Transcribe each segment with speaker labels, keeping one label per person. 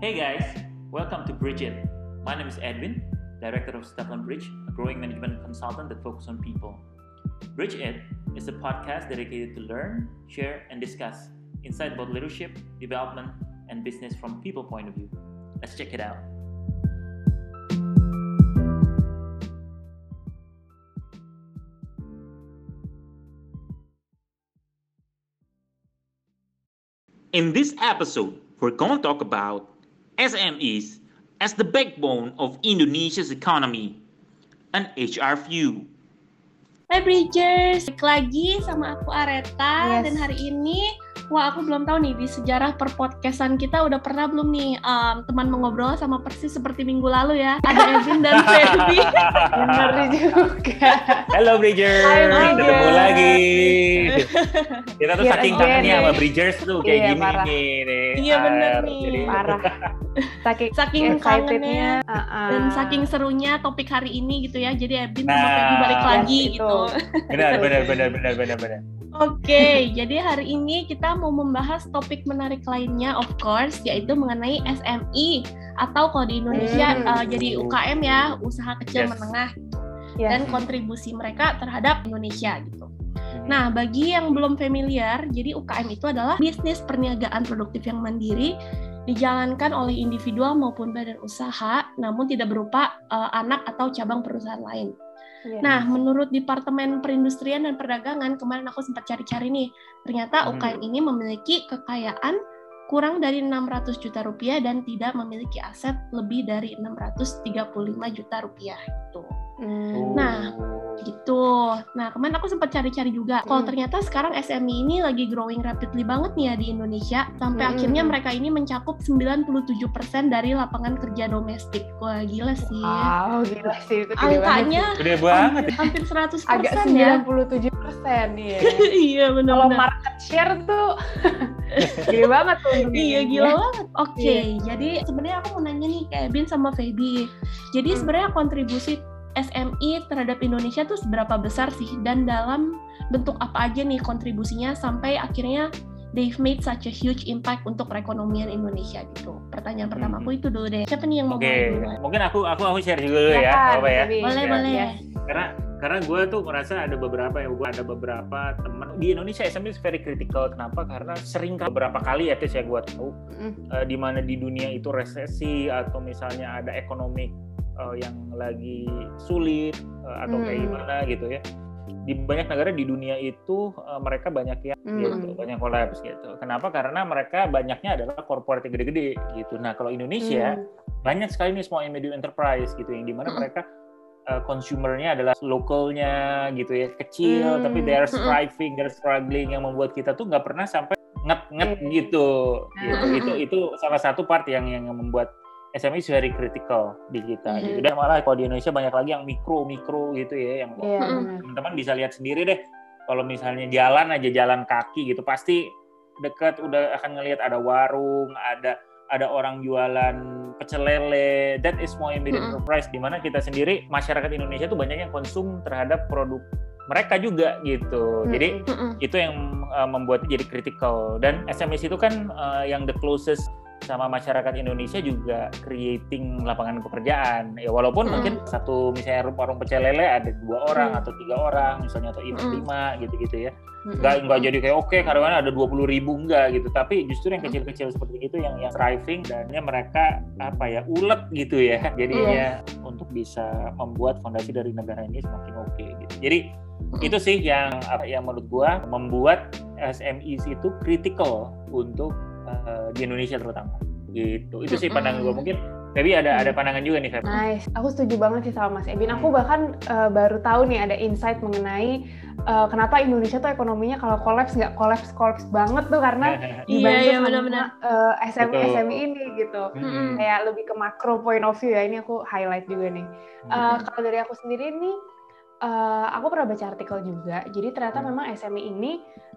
Speaker 1: Hey guys, welcome to Bridge It. My name is Edwin, Director of Stefan Bridge, a growing management consultant that focuses on people. Bridge It is a podcast dedicated to learn, share, and discuss insight about leadership, development, and business from people point of view. Let's check it out. In this episode, we're going to talk about SMEs as the backbone of Indonesia's economy, an HR view.
Speaker 2: Hai Bridgers, balik lagi sama aku Areta
Speaker 3: Yes.
Speaker 2: dan hari ini wah aku belum tahu nih di sejarah perpodcastan kita udah pernah belum nih um, teman mengobrol sama persis seperti minggu lalu ya ada Edwin dan Feby
Speaker 3: Bener juga.
Speaker 1: Halo Bridgers,
Speaker 3: Hai, Bridgers.
Speaker 1: ketemu lagi. Kita tuh
Speaker 3: Here
Speaker 1: saking
Speaker 3: again
Speaker 1: kangennya
Speaker 3: nih.
Speaker 1: sama Bridgers tuh kayak
Speaker 3: Iya,
Speaker 1: gini
Speaker 3: parah.
Speaker 2: Iya, bener
Speaker 1: Ah,
Speaker 2: nih.
Speaker 1: jadi-
Speaker 3: Parah. Saking,
Speaker 2: saking
Speaker 3: excitednya.
Speaker 2: kangennya
Speaker 3: uh-uh.
Speaker 2: dan saking serunya topik hari ini gitu ya jadi Edwin sama
Speaker 1: Nah,
Speaker 2: Feby balik lagi
Speaker 3: itu.
Speaker 2: gitu
Speaker 1: Benar, benar, benar, benar, benar, benar.
Speaker 2: Oke, jadi hari ini kita mau membahas topik menarik lainnya, of course, yaitu mengenai SMI atau kalau di Indonesia
Speaker 3: Hmm.
Speaker 2: uh, jadi UKM ya, usaha kecil
Speaker 1: Yes.
Speaker 2: menengah,
Speaker 3: Yes.
Speaker 2: dan kontribusi mereka terhadap Indonesia gitu.
Speaker 1: Hmm.
Speaker 2: Nah, bagi yang belum familiar, jadi UKM itu adalah bisnis perniagaan produktif yang mandiri dijalankan oleh individual maupun badan usaha, namun tidak berupa uh, anak atau cabang perusahaan lain.
Speaker 3: Yes.
Speaker 2: Nah, menurut Departemen Perindustrian dan Perdagangan, kemarin aku sempat cari-cari nih, ternyata
Speaker 1: Hmm.
Speaker 2: UKM ini memiliki kekayaan kurang dari 600 juta rupiah dan tidak memiliki aset lebih dari 635 juta rupiah gitu.
Speaker 3: Hmm.
Speaker 2: Nah, Gitu. Nah, kemarin aku sempat cari-cari juga. Kalau
Speaker 3: Hmm.
Speaker 2: ternyata sekarang SME ini lagi growing rapidly banget nih ya di Indonesia, sampai
Speaker 3: Hmm.
Speaker 2: akhirnya mereka ini mencakup 97% dari lapangan kerja domestik. Wah, gila sih.
Speaker 3: Wow, gila sih itu gede banget.
Speaker 2: Angkanya
Speaker 1: Gede banget. ya.
Speaker 2: hampir 100%
Speaker 3: sih. Agak
Speaker 2: ya.
Speaker 3: 97 persen ya.
Speaker 2: iya
Speaker 3: Kalau
Speaker 2: benar-benar.
Speaker 3: market share tuh gede banget tuh.
Speaker 2: Iya gila banget. Oke,
Speaker 3: Iya.
Speaker 2: jadi sebenarnya aku mau nanya nih kayak Bin sama Feby. Jadi
Speaker 3: Hmm.
Speaker 2: sebenarnya kontribusi SMI terhadap Indonesia tuh seberapa besar sih dan dalam bentuk apa aja nih kontribusinya sampai akhirnya they've made such a huge impact untuk perekonomian Indonesia gitu. Pertanyaan pertama
Speaker 1: Hmm.
Speaker 2: aku itu dulu deh. Siapa nih yang mau
Speaker 1: Oke,
Speaker 2: mulai duluan?
Speaker 1: mungkin aku aku aku share juga dulu ya, nggak apa ya.
Speaker 2: Boleh,
Speaker 3: Yes.
Speaker 2: boleh.
Speaker 3: Yes.
Speaker 1: Karena karena gue tuh merasa ada beberapa yang gue ada beberapa teman di Indonesia SME is very critical. Kenapa? Karena sering kali- beberapa kali ya tes ya gue tahu
Speaker 3: Mm.
Speaker 1: eh, di mana di dunia itu resesi atau misalnya ada ekonomi eh, yang lagi sulit eh, atau kayak
Speaker 3: Hmm.
Speaker 1: gimana gitu ya di banyak negara di dunia itu eh, mereka banyak yang
Speaker 3: Hmm.
Speaker 1: gitu banyak kolaps gitu kenapa karena mereka banyaknya adalah korporat yang gede-gede gitu nah kalau Indonesia
Speaker 3: Hmm.
Speaker 1: banyak sekali nih small and medium enterprise gitu yang di mana
Speaker 2: Mm.
Speaker 1: mereka uh, consumernya adalah lokalnya gitu ya kecil
Speaker 3: Hmm.
Speaker 1: tapi they are
Speaker 2: Mm-mm.
Speaker 1: striving they're struggling yang membuat kita tuh nggak pernah sampai nget-nget
Speaker 3: Iya.
Speaker 1: gitu gitu
Speaker 3: Hmm.
Speaker 1: itu itu salah satu part yang yang membuat SME is very critical di kita gitu dan malah kalau di Indonesia banyak lagi yang mikro mikro gitu ya yang
Speaker 3: Iya,
Speaker 2: Mm-mm.
Speaker 3: benar.
Speaker 1: teman-teman bisa lihat sendiri deh kalau misalnya jalan aja jalan kaki gitu pasti dekat udah akan ngelihat ada warung ada ada orang jualan pecel lele that is small and medium
Speaker 2: Mm-mm.
Speaker 1: enterprise di mana kita sendiri masyarakat Indonesia tuh banyak yang konsum terhadap produk mereka juga gitu jadi
Speaker 3: Mm-mm.
Speaker 2: Mm-mm.
Speaker 1: itu yang uh, membuatnya jadi critical dan SMS itu kan uh, yang the closest sama masyarakat Indonesia juga creating lapangan pekerjaan ya walaupun
Speaker 2: Mm.
Speaker 1: mungkin satu misalnya warung pecel lele ada dua orang
Speaker 3: Mm.
Speaker 1: atau tiga orang misalnya atau
Speaker 2: Mm.
Speaker 1: lima gitu-gitu ya
Speaker 3: Mm-mm.
Speaker 1: nggak nggak jadi kayak oke karyawan ada dua puluh ribu enggak gitu tapi justru yang
Speaker 2: Mm.
Speaker 1: kecil-kecil seperti itu yang yang thriving dan mereka apa ya ulet gitu ya jadinya untuk bisa membuat fondasi dari negara ini semakin oke gitu jadi itu sih yang apa yang menurut gua membuat SMEs itu critical untuk eh, di Indonesia terutama gitu itu sih pandangan gua mungkin Feby ada ada pandangan juga nih Feby
Speaker 3: Nice, aku setuju banget sih sama Mas Ebin. Aku bahkan eh, baru tahu nih ada insight mengenai eh, kenapa Indonesia tuh ekonominya kalau kolaps nggak kolaps kolaps banget tuh karena
Speaker 2: Iya,
Speaker 3: dibantu
Speaker 2: iya,
Speaker 3: sama
Speaker 2: benar-benar.
Speaker 3: eh, SME
Speaker 1: Betul.
Speaker 3: SME ini gitu.
Speaker 2: Mm-mm.
Speaker 3: Kayak lebih ke makro point of view ya. Ini aku highlight juga nih. Eh,
Speaker 2: Mm-mm.
Speaker 3: kalau dari aku sendiri nih, eh, aku pernah baca artikel juga. Jadi ternyata
Speaker 1: Hmm.
Speaker 3: memang SME ini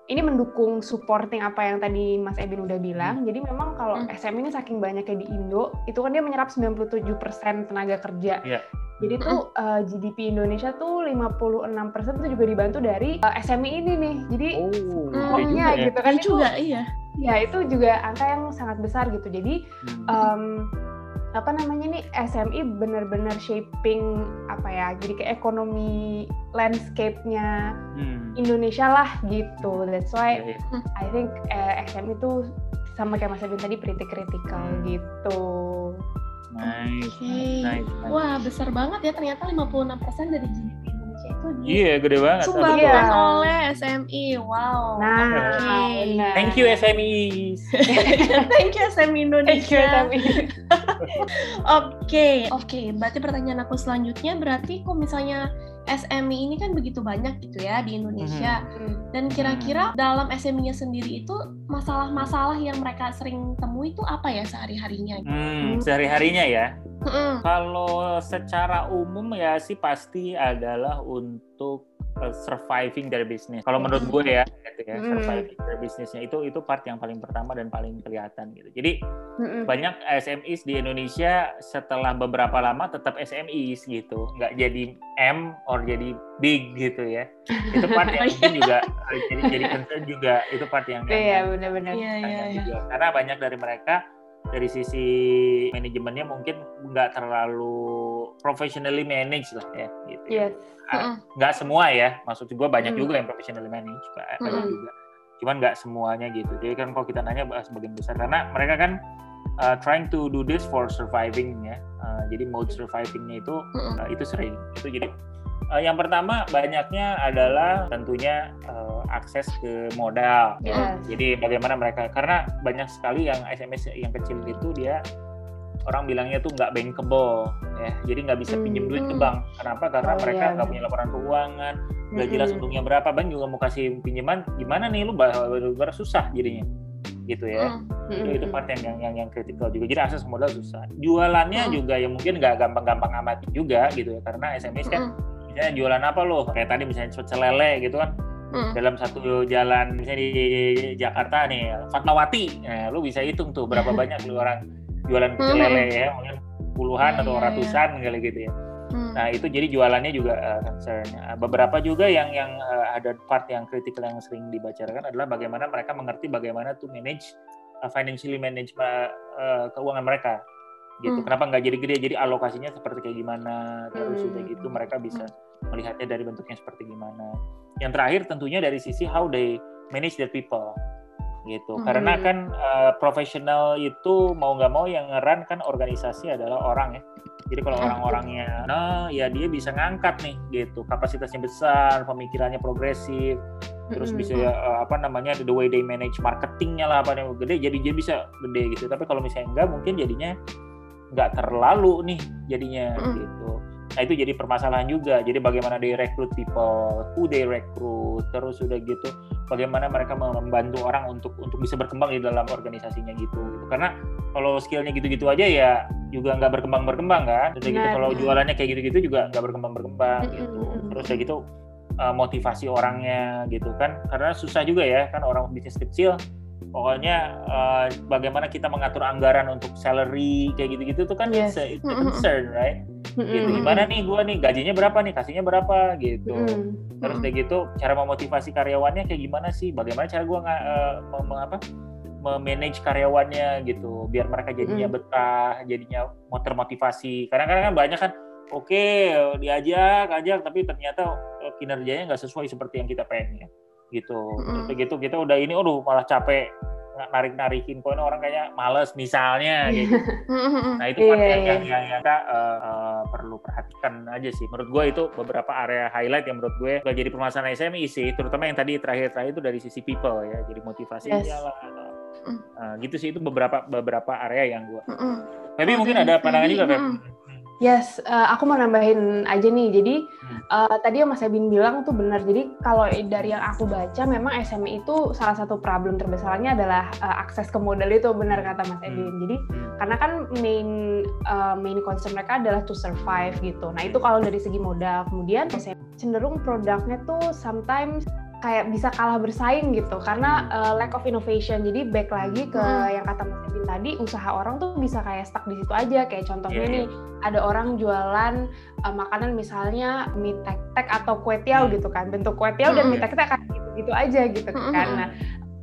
Speaker 3: ini mendukung supporting apa yang tadi Mas Ebin udah bilang. Jadi memang kalau
Speaker 2: Hmm.
Speaker 3: SME ini saking banyaknya di Indo, itu kan dia menyerap 97% tenaga kerja.
Speaker 1: Iya.
Speaker 3: Jadi tuh eh, GDP Indonesia tuh 56% tuh juga dibantu dari eh, SME ini nih. Jadi
Speaker 1: oh
Speaker 2: Hmm,
Speaker 3: pokoknya
Speaker 1: ya.
Speaker 3: gitu kan
Speaker 2: Iya
Speaker 3: itu
Speaker 2: juga, iya.
Speaker 3: ya itu juga angka yang sangat besar gitu. Jadi
Speaker 1: Hmm.
Speaker 3: um, apa namanya nih SMI benar-benar shaping apa ya jadi ke ekonomi landscape-nya
Speaker 1: Hmm.
Speaker 3: Indonesia lah gitu that's why
Speaker 1: Iya, iya.
Speaker 3: I think eh, SMI itu sama kayak Mas Edwin tadi pretty critical
Speaker 1: Hmm.
Speaker 3: gitu
Speaker 1: Nice,
Speaker 2: Oke.
Speaker 1: nice, nice.
Speaker 2: Wah, besar banget ya ternyata 56% dari GDP Indonesia
Speaker 1: Iya, gede banget.
Speaker 2: disumbangkan
Speaker 3: Iya.
Speaker 2: oleh SMI. Wow.
Speaker 3: nah
Speaker 2: Oke.
Speaker 3: benar.
Speaker 1: Thank you SMEs.
Speaker 2: Thank you SMI
Speaker 3: Thank you,
Speaker 2: Indonesia.
Speaker 3: SMI.
Speaker 2: Oke, oke. Berarti pertanyaan aku selanjutnya berarti kok misalnya SMI ini kan begitu banyak gitu ya di Indonesia.
Speaker 3: Hmm.
Speaker 2: Dan kira-kira dalam SMI-nya sendiri itu masalah-masalah yang mereka sering temui itu apa ya sehari-harinya?
Speaker 1: Hmm, sehari-harinya ya.
Speaker 2: Mm-mm.
Speaker 1: Kalau secara umum ya sih pasti adalah untuk uh, surviving dari bisnis. Kalau menurut gue ya, gitu ya,
Speaker 3: Hmm.
Speaker 1: surviving dari bisnisnya itu itu part yang paling pertama dan paling kelihatan gitu. Jadi
Speaker 3: Mm-mm.
Speaker 1: banyak SMEs di Indonesia setelah beberapa lama tetap SMEs gitu, nggak jadi M or jadi big gitu ya. Itu part yang mungkin juga uh, jadi jadi concern juga itu part yang yang-
Speaker 3: Iya benar-benar.
Speaker 2: Iya, iya, iya.
Speaker 1: juga. Karena banyak dari mereka dari sisi manajemennya mungkin nggak terlalu professionally managed lah ya gitu.
Speaker 3: Yes.
Speaker 2: Mm-mm.
Speaker 1: Nggak semua ya, maksud gue banyak
Speaker 3: Mm.
Speaker 1: juga yang professionally managed, banyak
Speaker 3: Mm.
Speaker 1: juga. Cuman nggak semuanya gitu. Jadi kan kalau kita nanya bahas sebagian besar karena mereka kan uh, trying to do this for surviving ya. Uh, jadi mode survivingnya itu uh, itu sering. Itu jadi uh, yang pertama banyaknya adalah tentunya uh, akses ke modal.
Speaker 3: Yes.
Speaker 1: Jadi bagaimana mereka karena banyak sekali yang SMS yang kecil itu dia orang bilangnya tuh nggak bankable ya. Jadi nggak bisa pinjem duit ke
Speaker 2: Hmm.
Speaker 1: bank. Kenapa? Karena
Speaker 3: Oh,
Speaker 1: mereka
Speaker 3: iya,
Speaker 1: nggak
Speaker 3: iya.
Speaker 1: punya laporan keuangan, nggak jelas
Speaker 3: Mm-mm.
Speaker 1: untungnya berapa. Bank juga mau kasih pinjaman gimana nih lu baru susah jadinya gitu ya.
Speaker 2: Mm.
Speaker 1: Itu, itu part yang yang yang, yang kritikal juga. Jadi akses modal susah. Jualannya
Speaker 2: Hmm.
Speaker 1: juga ya mungkin nggak gampang-gampang amat juga gitu ya. Karena SMS kan misalnya jualan apa loh? Kayak tadi misalnya pecel lele gitu kan
Speaker 2: Mm.
Speaker 1: dalam satu jalan misalnya di Jakarta nih Fatmawati nah, lu bisa hitung tuh berapa banyak lu orang jualan pecel
Speaker 2: Hmm.
Speaker 1: lele ya mungkin puluhan
Speaker 2: Iya,
Speaker 1: atau
Speaker 2: iya, iya.
Speaker 1: ratusan kali gitu ya
Speaker 2: Mm.
Speaker 1: nah itu jadi jualannya juga uh, concern beberapa juga yang yang uh, ada part yang kritikal yang sering dibicarakan adalah bagaimana mereka mengerti bagaimana to manage uh, financially manage uh, uh, keuangan mereka gitu
Speaker 2: Hmm.
Speaker 1: kenapa nggak jadi gede jadi alokasinya seperti kayak gimana terus
Speaker 3: Hmm.
Speaker 1: udah gitu mereka bisa melihatnya dari bentuknya seperti gimana yang terakhir tentunya dari sisi how they manage their people gitu
Speaker 2: Hmm.
Speaker 1: karena kan uh, profesional itu mau nggak mau yang ngeran kan organisasi adalah orang ya jadi kalau
Speaker 2: Hmm.
Speaker 1: orang-orangnya nah ya dia bisa ngangkat nih gitu kapasitasnya besar pemikirannya progresif terus
Speaker 3: Mm-mm.
Speaker 1: bisa uh, apa namanya the way they manage marketingnya lah apa yang gede jadi dia bisa gede gitu tapi kalau misalnya enggak mungkin jadinya nggak terlalu nih jadinya
Speaker 2: Mm.
Speaker 1: gitu nah itu jadi permasalahan juga. Jadi bagaimana they recruit people who they recruit terus udah gitu bagaimana mereka membantu orang untuk untuk bisa berkembang di dalam organisasinya gitu, gitu. karena kalau skillnya gitu-gitu aja ya juga nggak berkembang berkembang kan? Udah gitu kalau jualannya kayak gitu-gitu juga nggak berkembang berkembang gitu. terus udah gitu uh, motivasi orangnya gitu kan? Karena susah juga ya kan? Orang bisnis kecil pokoknya uh, bagaimana kita mengatur anggaran untuk salary kayak gitu-gitu tuh kan
Speaker 3: Yes.
Speaker 1: it's a, it's a concern right? Gitu gimana nih gua nih? Gajinya berapa nih? Kasihnya berapa? Gitu.
Speaker 3: Mm-mm.
Speaker 1: terus kayak gitu cara memotivasi karyawannya kayak gimana sih? Bagaimana cara gua nggak eh, mem- apa? Memanage karyawannya gitu biar mereka jadinya
Speaker 3: Mm.
Speaker 1: betah jadinya mau termotivasi. Kadang-kadang kan banyak kan oke diajak ajak tapi ternyata eh, kinerjanya nggak sesuai seperti yang kita pengen gitu
Speaker 2: Mm.
Speaker 1: gitu kita udah ini aduh malah capek narik narikin kok ini orang kayak males misalnya gitu. Nah itu part
Speaker 3: Iya,
Speaker 1: yang,
Speaker 3: iya.
Speaker 1: yang, yang, yang kita uh, uh, perlu perhatikan aja sih. Menurut gue itu beberapa area highlight yang menurut gue gak jadi permasalahan SMI sih. Terutama yang tadi terakhir-terakhir itu dari sisi people ya. Jadi motivasinya
Speaker 3: Yes.
Speaker 1: lah.
Speaker 2: Mm.
Speaker 1: uh, gitu sih itu beberapa beberapa area yang gue.
Speaker 2: Mm-mm.
Speaker 1: Tapi
Speaker 2: Oh,
Speaker 1: mungkin ada pandangan juga Feb.
Speaker 2: mm.
Speaker 3: Yes, eh, aku mau nambahin aja nih. Jadi
Speaker 1: Hmm.
Speaker 3: eh, tadi yang Mas Ebin bilang tuh benar. Jadi kalau dari yang aku baca, memang SME itu salah satu problem terbesarnya adalah eh, akses ke modal itu benar kata Mas Ebin. Jadi karena kan main eh, main concern mereka adalah to survive gitu. Nah itu kalau dari segi modal. Kemudian cenderung produknya tuh sometimes kayak bisa kalah bersaing gitu karena eh, lack of innovation. Jadi back lagi ke
Speaker 2: Hmm.
Speaker 3: yang kata Mas Edwin tadi, usaha orang tuh bisa kayak stuck di situ aja. Kayak contohnya
Speaker 1: Iya, iya.
Speaker 3: nih, ada orang jualan eh, makanan misalnya mie tek-tek atau kue tiaw
Speaker 1: Hmm.
Speaker 3: gitu kan. Bentuk kue tiaw dan
Speaker 2: Hmm.
Speaker 3: mie tek-tek kayak gitu-gitu aja gitu
Speaker 2: Hmm.
Speaker 3: kan. Nah,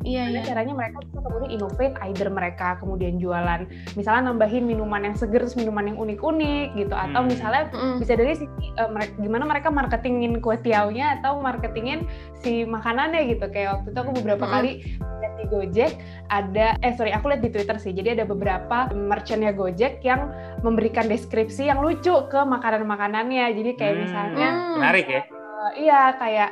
Speaker 2: Iya, iya.
Speaker 3: caranya mereka bisa kemudian innovate, either mereka kemudian jualan, misalnya nambahin minuman yang seger, terus minuman yang unik-unik gitu, atau
Speaker 1: Hmm.
Speaker 3: misalnya
Speaker 2: Mm-mm.
Speaker 3: bisa dari sisi mere- gimana mereka marketingin kue tiaunya atau marketingin si makanannya gitu. Kayak waktu itu aku beberapa
Speaker 2: Mm-mm.
Speaker 3: kali lihat di Gojek ada, eh sorry aku lihat di Twitter sih, jadi ada beberapa merchantnya Gojek yang memberikan deskripsi yang lucu ke makanan-makanannya. Jadi kayak
Speaker 1: Hmm.
Speaker 3: misalnya
Speaker 2: Hmm.
Speaker 1: Menarik ya.
Speaker 3: Eh, iya kayak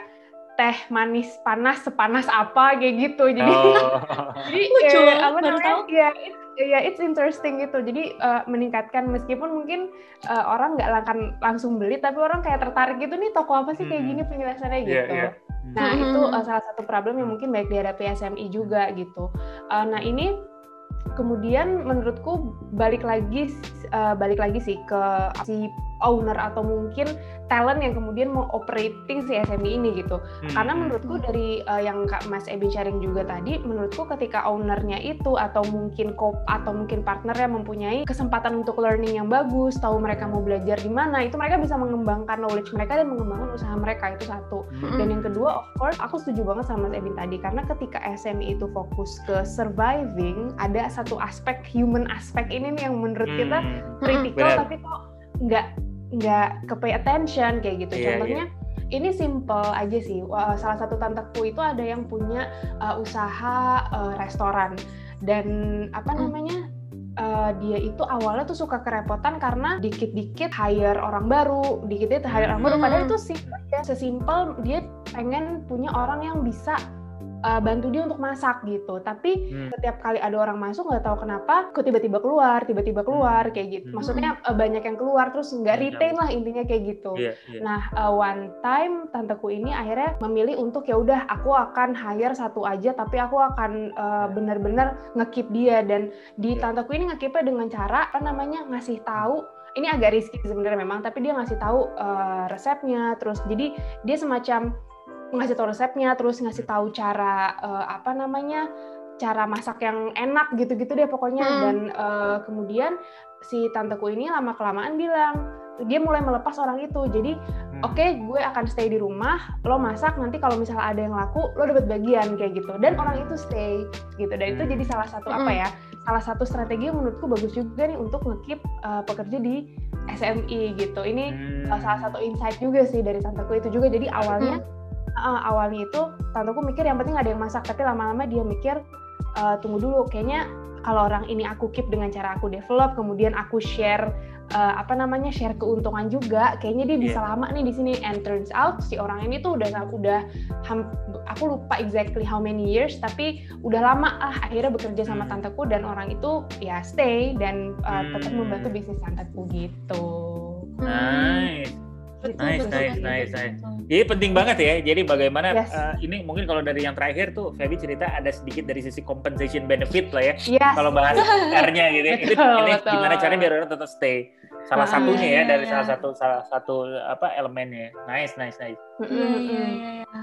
Speaker 3: teh manis panas sepanas apa kayak gitu jadi
Speaker 1: Oh.
Speaker 3: jadi
Speaker 2: Lucu,
Speaker 3: eh, apa namanya
Speaker 2: tahu.
Speaker 3: ya it- ya it's interesting gitu jadi eh, meningkatkan meskipun mungkin eh, orang nggak akan langsung beli tapi orang kayak tertarik gitu nih toko apa sih kayak
Speaker 1: Hmm.
Speaker 3: gini penjelasannya
Speaker 1: Iya,
Speaker 3: gitu
Speaker 1: iya.
Speaker 3: nah
Speaker 2: Hmm.
Speaker 3: itu eh, salah satu problem yang mungkin baik dihadapi SMI juga gitu Eh, nah ini kemudian menurutku balik lagi eh, balik lagi sih ke si owner atau mungkin talent yang kemudian mau operating si SME ini gitu.
Speaker 1: Hmm,
Speaker 3: Karena
Speaker 1: hmm.
Speaker 3: menurutku dari uh, yang Kak Mas Ebin sharing juga tadi, menurutku ketika ownernya itu atau mungkin co atau mungkin partnernya mempunyai kesempatan untuk learning yang bagus, tahu mereka mau belajar di mana, itu mereka bisa mengembangkan knowledge mereka dan mengembangkan usaha mereka itu satu.
Speaker 1: Hmm.
Speaker 3: Dan yang kedua, of course, aku setuju banget sama Mas Ebin tadi karena ketika SME itu fokus ke surviving, ada satu aspek human aspek ini nih yang menurut kita
Speaker 1: Hmm.
Speaker 3: critical
Speaker 1: Benar.
Speaker 3: tapi kok nggak nggak ke pay attention kayak gitu.
Speaker 1: Iya,
Speaker 3: Contohnya ini simple aja sih. Wah, Salah satu tanteku itu ada yang punya uh, usaha uh, restoran dan apa
Speaker 2: Hmm.
Speaker 3: namanya? uh, dia itu awalnya tuh suka kerepotan karena dikit-dikit hire orang baru, dikit-dikit hire orang baru.
Speaker 2: Hmm.
Speaker 3: Padahal itu simpel ya, sesimpel dia pengen punya orang yang bisa uh, bantu dia untuk masak gitu. Tapi
Speaker 1: Hmm.
Speaker 3: setiap kali ada orang masuk nggak tahu kenapa kok tiba-tiba keluar tiba-tiba keluar kayak gitu
Speaker 1: Hmm.
Speaker 3: maksudnya eh, banyak yang keluar terus nggak
Speaker 1: Hmm.
Speaker 3: retain lah intinya kayak gitu
Speaker 1: Iya, iya.
Speaker 3: nah eh, one time tanteku ini akhirnya memilih untuk ya udah aku akan hire satu aja tapi aku akan eh, benar-benar ngekip dia dan di
Speaker 1: Iya.
Speaker 3: tanteku ini ngekipnya dengan cara apa namanya ngasih tahu ini agak risky sebenarnya memang tapi dia ngasih tahu eh, resepnya terus jadi dia semacam ngasih tahu resepnya terus ngasih tahu cara eh, apa namanya cara masak yang enak gitu-gitu deh pokoknya
Speaker 2: Hmm.
Speaker 3: dan eh, kemudian si tanteku ini lama kelamaan bilang dia mulai melepas orang itu jadi
Speaker 1: Hmm.
Speaker 3: oke gue akan stay di rumah lo masak nanti kalau misalnya ada yang laku lo dapat bagian kayak gitu dan orang itu stay gitu dan itu
Speaker 1: Hmm.
Speaker 3: jadi salah satu apa
Speaker 2: Hmm.
Speaker 3: ya salah satu strategi yang menurutku bagus juga nih untuk ngekip eh, pekerja di SMI gitu ini
Speaker 1: Hmm.
Speaker 3: uh, salah satu insight juga sih dari tanteku itu juga jadi awalnya uh, awalnya itu tanteku mikir yang penting ada yang masak tapi lama-lama dia mikir uh, tunggu dulu kayaknya kalau orang ini aku keep dengan cara aku develop kemudian aku share uh, apa namanya share keuntungan juga kayaknya dia bisa
Speaker 1: Iya.
Speaker 3: lama nih di sini and turns out si orang ini tuh udah udah ham- aku lupa exactly how many years tapi udah lama ah akhirnya bekerja sama
Speaker 1: Hmm.
Speaker 3: tanteku dan orang itu ya stay dan uh, tetap
Speaker 1: Hmm.
Speaker 3: membantu bisnis tanteku gitu.
Speaker 1: Nice.
Speaker 2: Betul,
Speaker 1: Nice,
Speaker 2: betul,
Speaker 1: nice,
Speaker 2: betul,
Speaker 1: nice,
Speaker 2: betul,
Speaker 1: nice. Jadi penting banget ya. Jadi bagaimana
Speaker 3: Yes.
Speaker 1: eh, ini mungkin kalau dari yang terakhir tuh Feby cerita ada sedikit dari sisi compensation benefit lah ya.
Speaker 3: Yes.
Speaker 1: Kalau bahas R-nya gitu. ya. Itu
Speaker 3: Betul,
Speaker 1: ini
Speaker 3: betul.
Speaker 1: gimana caranya biar orang tetap stay. Salah
Speaker 3: Ah,
Speaker 1: satunya ya
Speaker 2: iya,
Speaker 1: dari
Speaker 2: iya.
Speaker 1: salah satu salah satu apa elemennya. Nice, nice, nice.
Speaker 2: Iya, iya, iya, iya.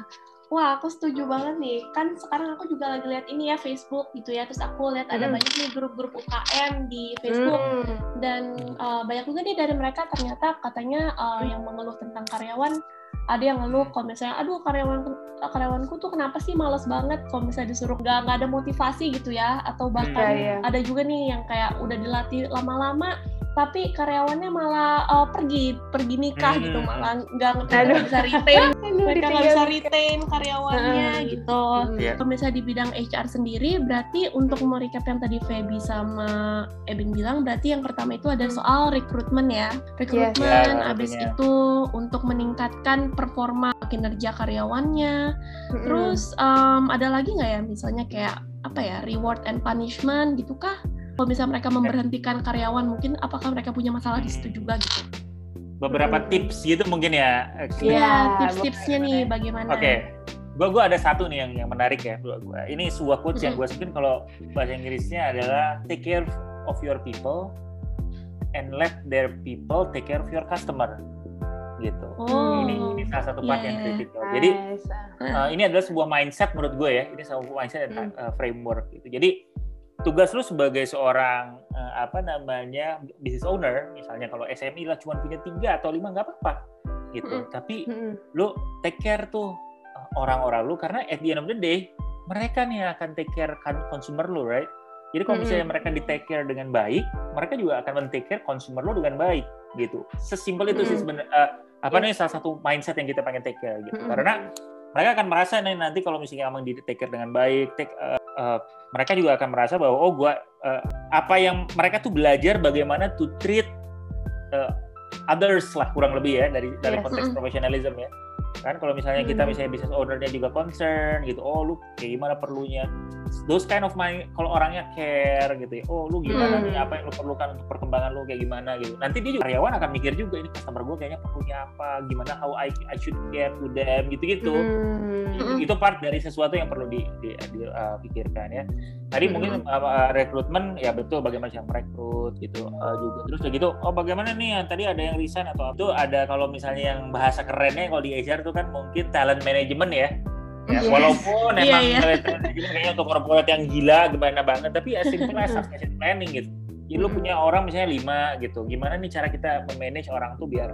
Speaker 2: Wah, aku setuju banget nih. Kan sekarang aku juga lagi lihat ini ya Facebook gitu ya. Terus aku lihat ada
Speaker 3: Mm.
Speaker 2: banyak nih grup-grup UKM di Facebook
Speaker 3: Hmm.
Speaker 2: Dan uh, banyak juga nih dari mereka ternyata katanya uh,
Speaker 3: Hmm.
Speaker 2: yang mengeluh tentang karyawan ada yang ngeluh kalau misalnya aduh karyawan karyawanku tuh kenapa sih males banget kalau misalnya disuruh nggak nggak ada motivasi gitu ya atau bahkan
Speaker 3: Iya, iya.
Speaker 2: ada juga nih yang kayak udah dilatih lama-lama tapi karyawannya malah uh, pergi pergi nikah
Speaker 1: Hmm.
Speaker 2: gitu malah nggak bisa retain mereka nggak bisa retain karyawannya
Speaker 3: Hmm.
Speaker 2: gitu
Speaker 3: Hmm.
Speaker 1: Iya.
Speaker 2: kalau misalnya di bidang HR sendiri, berarti untuk merecap yang tadi Feby sama Ebin bilang, berarti yang pertama itu ada
Speaker 3: Hmm.
Speaker 2: soal rekrutmen ya. Rekrutmen,
Speaker 1: Ya,
Speaker 2: habis
Speaker 1: tentunya.
Speaker 2: itu untuk meningkatkan performa kinerja karyawannya.
Speaker 3: Mm-mm.
Speaker 2: Terus em, ada lagi nggak ya, misalnya kayak apa ya, reward and punishment gitu kah? Kalau misalnya mereka memberhentikan karyawan, mungkin apakah mereka punya masalah di situ juga gitu?
Speaker 1: Beberapa
Speaker 3: Hmm.
Speaker 1: tips gitu mungkin ya.
Speaker 3: Iya,
Speaker 2: Iya, tips-tipsnya nih bagaimana?
Speaker 1: Oke, gua gua ada satu nih yang yang menarik ya buat gua. Ini sebuah quotes yang
Speaker 2: Mm-mm.
Speaker 1: gua sukain kalau bahasa Inggrisnya adalah take care of your people and let their people take care of your customer. Gitu.
Speaker 2: Oh,
Speaker 1: Ini ini salah satu part
Speaker 2: Iya,
Speaker 1: yang
Speaker 2: iya.
Speaker 1: kritikal. Jadi
Speaker 3: Nice.
Speaker 1: uh, ini adalah sebuah mindset menurut gue ya. Ini sebuah mindset dan uh, framework gitu. Jadi tugas lu sebagai seorang uh, apa namanya business owner, misalnya kalau SME lah cuma punya tiga atau lima nggak apa-apa gitu.
Speaker 2: Mm-mm.
Speaker 1: Tapi
Speaker 3: Mm-mm.
Speaker 1: lu take care tuh uh, orang-orang lu karena at the end of the day mereka nih akan take care kan consumer lo, right? Jadi kalau misalnya mereka di take care dengan baik, mereka juga akan men take care consumer lo dengan baik, gitu. Sesimpel itu sih sebenarnya. Uh, apa yeah. nih salah satu mindset yang kita pengen take care, gitu. Karena mereka akan merasa nih nanti kalau misalnya emang di take care dengan baik, take, uh, uh, mereka juga akan merasa bahwa oh gua uh, apa yang mereka tuh belajar bagaimana to treat uh, others lah kurang lebih ya dari dari yes. konteks profesionalism ya kan kalau misalnya kita hmm. misalnya business ownernya juga concern gitu oh lu kayak gimana perlunya? Those kind of mind kalau orangnya care gitu ya oh lu gimana hmm. nih apa yang lu perlukan untuk perkembangan lu kayak gimana? Gitu. Nanti dia juga karyawan akan mikir juga ini customer gue kayaknya perlunya apa? Gimana how I, I should care to them? Gitu gitu hmm. itu, part dari sesuatu yang perlu dipikirkan di, di, uh, ya. Tadi hmm. mungkin uh, rekrutmen ya betul bagaimana cara merekrut gitu uh, juga. Terus gitu oh bagaimana nih? Yang tadi ada yang resign atau itu ada kalau misalnya yang bahasa kerennya kalau di HR itu kan mungkin talent management ya. Ya, yes. walaupun yeah, emang yeah. talent management kayaknya untuk korporat yang gila gimana banget, tapi as simple as succession planning gitu. Jadi lu punya orang misalnya lima gitu, gimana nih cara kita memanage orang tuh biar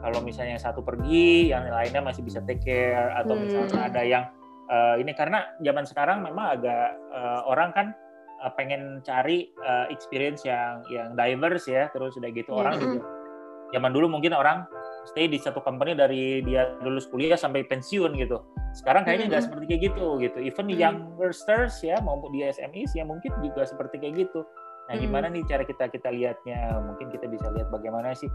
Speaker 1: kalau misalnya satu pergi, yang lainnya masih bisa take care atau hmm. misalnya ada yang uh, ini karena zaman sekarang memang agak uh, orang kan uh, pengen cari uh, experience yang yang diverse ya, terus udah gitu hmm. orang juga zaman dulu mungkin orang stay di satu company dari dia lulus kuliah sampai pensiun gitu. Sekarang kayaknya nggak mm -hmm. seperti kayak gitu gitu. Even mm -hmm. youngsters ya maupun di SMEs ya mungkin juga seperti kayak gitu. Nah, gimana nih cara kita kita lihatnya? Mungkin kita bisa lihat bagaimana sih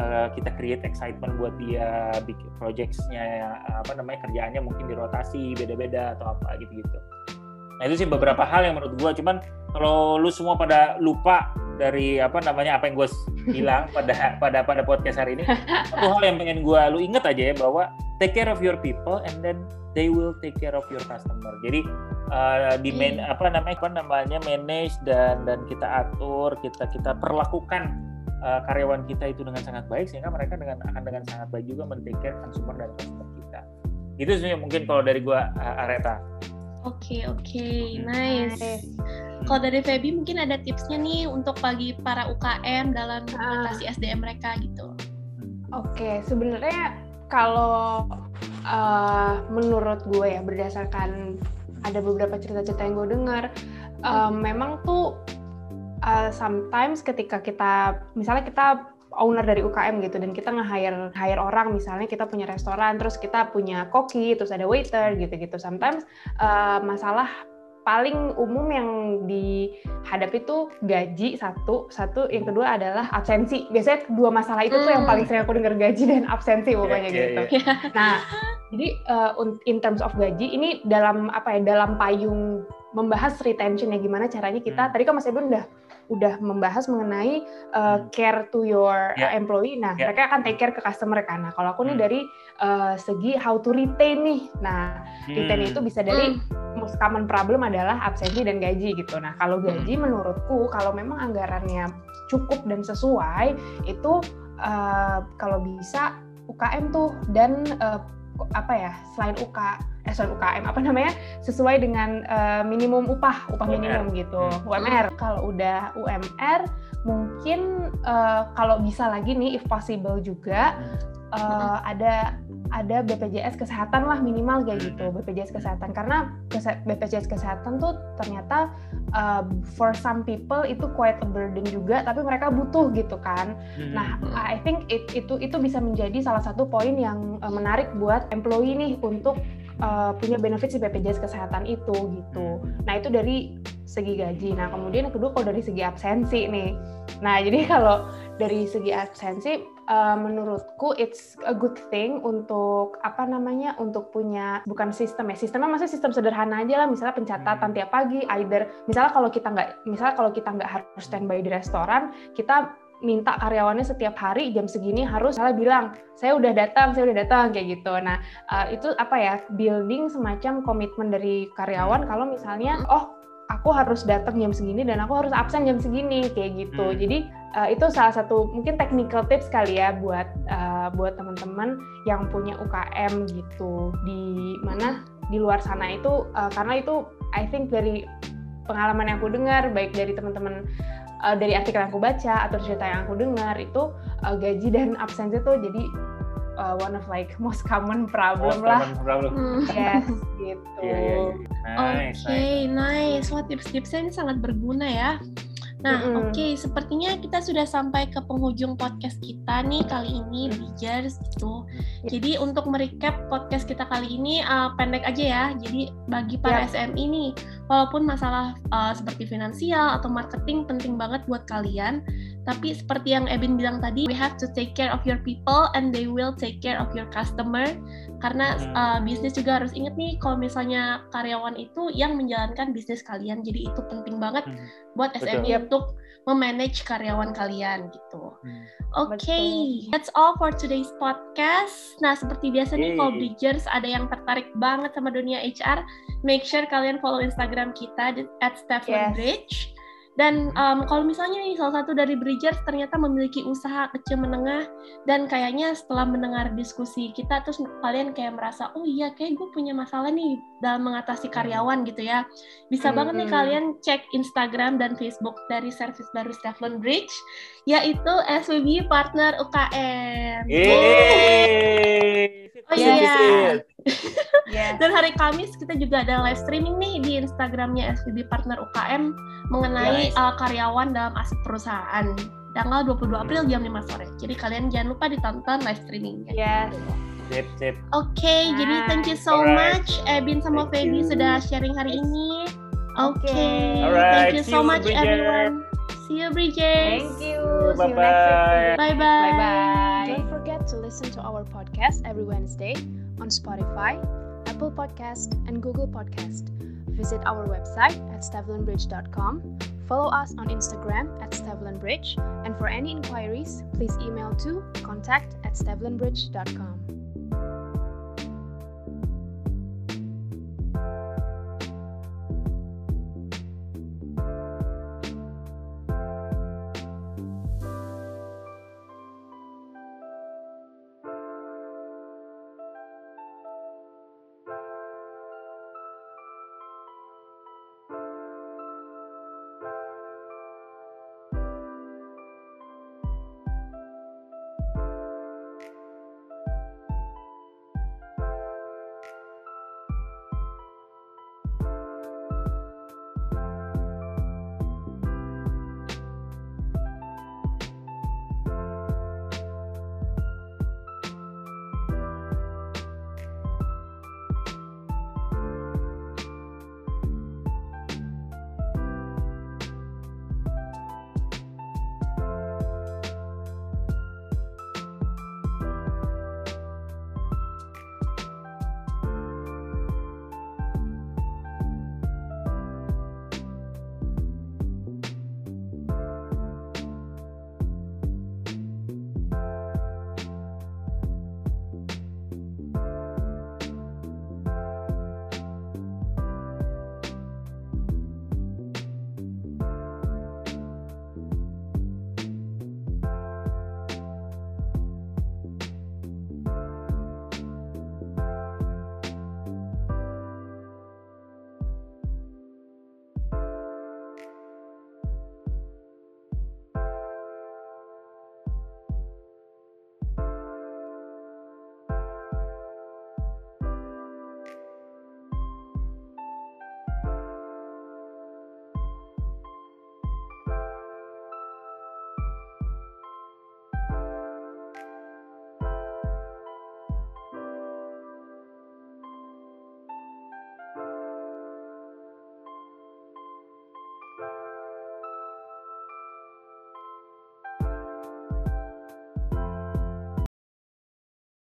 Speaker 1: uh, kita create excitement buat dia bikin projectsnya apa namanya kerjaannya mungkin dirotasi beda-beda atau apa gitu-gitu. Nah itu sih beberapa hal yang menurut gue. Cuman kalau lu semua pada lupa dari apa namanya apa yang gue bilang pada pada pada podcast hari ini satu hal yang pengen gue lu inget aja ya bahwa take care of your people and then they will take care of your customer. Jadi uh, di main hmm. apa namanya apa namanya manage dan dan kita atur kita kita perlakukan uh, karyawan kita itu dengan sangat baik sehingga mereka dengan akan dengan sangat baik juga men take care consumer dan customer kita. Itu sih mungkin kalau dari gue uh, Areta
Speaker 2: Oke okay, oke, okay. nice. Kalau dari Feby mungkin ada tipsnya nih untuk bagi para UKM dalam implementasi uh. SDM mereka gitu.
Speaker 3: Oke, okay, sebenarnya kalau uh, menurut gue ya berdasarkan ada beberapa cerita-cerita yang gue dengar, uh, memang tuh uh, sometimes ketika kita misalnya kita owner dari UKM gitu dan kita nge-hire hire orang. Misalnya kita punya restoran terus kita punya koki terus ada waiter gitu-gitu. Sometimes uh, masalah paling umum yang dihadapi itu gaji satu. Satu yang kedua adalah absensi. Biasanya dua masalah itu tuh yang paling sering aku dengar gaji dan absensi pokoknya yeah, gitu. yeah, yeah. nah jadi uh, in terms of gaji ini dalam apa ya dalam payung membahas retention ya gimana caranya kita. Hmm. tadi kan Mas Ebon udah udah membahas mengenai uh, care to your yeah. employee. Nah, yeah. mereka akan take care ke customer kan. Nah, kalau aku nih hmm. dari uh, segi how to retain nih. Nah, hmm. retain itu bisa dari hmm. most common problem adalah absensi dan gaji gitu. Nah, kalau hmm. gaji hmm. menurutku kalau memang anggarannya cukup dan sesuai itu uh, kalau bisa UKM tuh dan uh, apa ya selain UK eh sorry UKM apa namanya sesuai dengan uh, minimum upah upah UMR. minimum gitu hmm. UMR kalau udah UMR mungkin uh, kalau bisa lagi nih if possible juga uh, ada ada BPJS kesehatan lah minimal kayak gitu BPJS kesehatan. Karena BPJS kesehatan tuh ternyata uh, for some people itu quite a burden juga tapi mereka butuh gitu kan. Hmm. nah I think it, itu itu bisa menjadi salah satu poin yang uh, menarik buat employee nih untuk uh, punya benefit si BPJS kesehatan itu gitu. Nah itu dari segi gaji. Nah kemudian yang kedua kalau dari segi absensi nih. Nah jadi kalau dari segi absensi uh, menurutku it's a good thing untuk apa namanya untuk punya bukan sistem ya sistemnya masih sistem sederhana aja lah. Misalnya pencatatan hmm. tiap pagi either misalnya kalau kita nggak misalnya kalau kita nggak harus standby di restoran kita minta karyawannya setiap hari jam segini harus salah bilang saya udah datang saya udah datang kayak gitu nah uh, itu apa ya building semacam komitmen dari karyawan kalau misalnya oh aku harus datang jam segini dan aku harus absen jam segini kayak gitu. Hmm. Jadi uh, itu salah satu mungkin technical tips kali ya buat uh, buat teman-teman yang punya UKM gitu di mana di luar sana itu uh, karena itu I think dari pengalaman yang aku dengar baik dari teman-teman uh, dari artikel yang aku baca atau cerita yang aku dengar itu uh, gaji dan absensi tuh jadi uh, one of like most common problem
Speaker 1: Most
Speaker 3: lah.
Speaker 1: common problem.
Speaker 2: Hmm.
Speaker 3: Yes, gitu.
Speaker 1: Iya, iya, iya. Nice,
Speaker 2: Oke, nice. Wah, tips-tipsnya ini sangat berguna ya. Nah,
Speaker 3: Mm-mm.
Speaker 2: oke, sepertinya kita sudah sampai ke penghujung podcast kita nih kali ini, Bridgers gitu.
Speaker 3: Yep.
Speaker 2: Jadi untuk merecap podcast kita kali ini uh, pendek aja ya. Jadi bagi para SMI nih, walaupun masalah uh, seperti finansial atau marketing penting banget buat kalian, tapi seperti yang Ebin bilang tadi, we have to take care of your people and they will take care of your customer. Karena
Speaker 1: Hmm.
Speaker 2: uh, bisnis juga harus inget nih kalau misalnya karyawan itu yang menjalankan bisnis kalian. Jadi itu penting banget
Speaker 1: Hmm.
Speaker 2: buat
Speaker 1: Betul.
Speaker 2: SME untuk memanage karyawan kalian gitu.
Speaker 1: Hmm.
Speaker 2: Oke,
Speaker 3: Betul.
Speaker 2: that's all for today's podcast. Nah, seperti biasa nih, kalau Bridgers ada yang tertarik banget sama dunia HR, make sure kalian follow Instagram kita at Stefan
Speaker 3: Yes.
Speaker 2: Bridge. Dan um, kalau misalnya nih salah satu dari Bridgers ternyata memiliki usaha kecil menengah dan kayaknya setelah mendengar diskusi kita terus kalian kayak merasa oh iya kayak gue punya masalah nih dalam mengatasi karyawan gitu ya bisa banget nih
Speaker 3: Hmm.
Speaker 2: kalian cek Instagram dan Facebook dari service baru Stefan Bridge yaitu SWB Partner UKM.
Speaker 1: Yeay.
Speaker 2: Oh
Speaker 1: Sip,
Speaker 2: iya.
Speaker 3: Yes.
Speaker 2: Dan hari Kamis kita juga ada live streaming nih di Instagramnya SVB Partner UKM mengenai
Speaker 1: Yes.
Speaker 2: uh, karyawan dalam aset perusahaan. Tanggal 22 April jam 5 sore. Jadi kalian jangan lupa ditonton live streamingnya.
Speaker 3: Yes.
Speaker 1: Sip, sip.
Speaker 2: Oke, jadi thank you so
Speaker 1: Alright.
Speaker 2: much Ebin sama
Speaker 1: Thank
Speaker 2: Feby
Speaker 1: you.
Speaker 2: sudah sharing hari ini.
Speaker 3: Oke.
Speaker 1: Alright,
Speaker 2: thank you
Speaker 1: see
Speaker 2: so
Speaker 1: you,
Speaker 2: much
Speaker 1: Bridget.
Speaker 2: everyone. See you Bridget.
Speaker 3: Thank you. See you next
Speaker 1: Bye-bye.
Speaker 2: Bye bye.
Speaker 3: Bye bye.
Speaker 4: Don't forget to listen to our podcast every Wednesday on Spotify, Apple Podcast, and Google Podcast. Visit our website at stevlinbridge.com. Follow us on Instagram at stevlinbridge. And for any inquiries, please email to contact at stevlinbridge.com.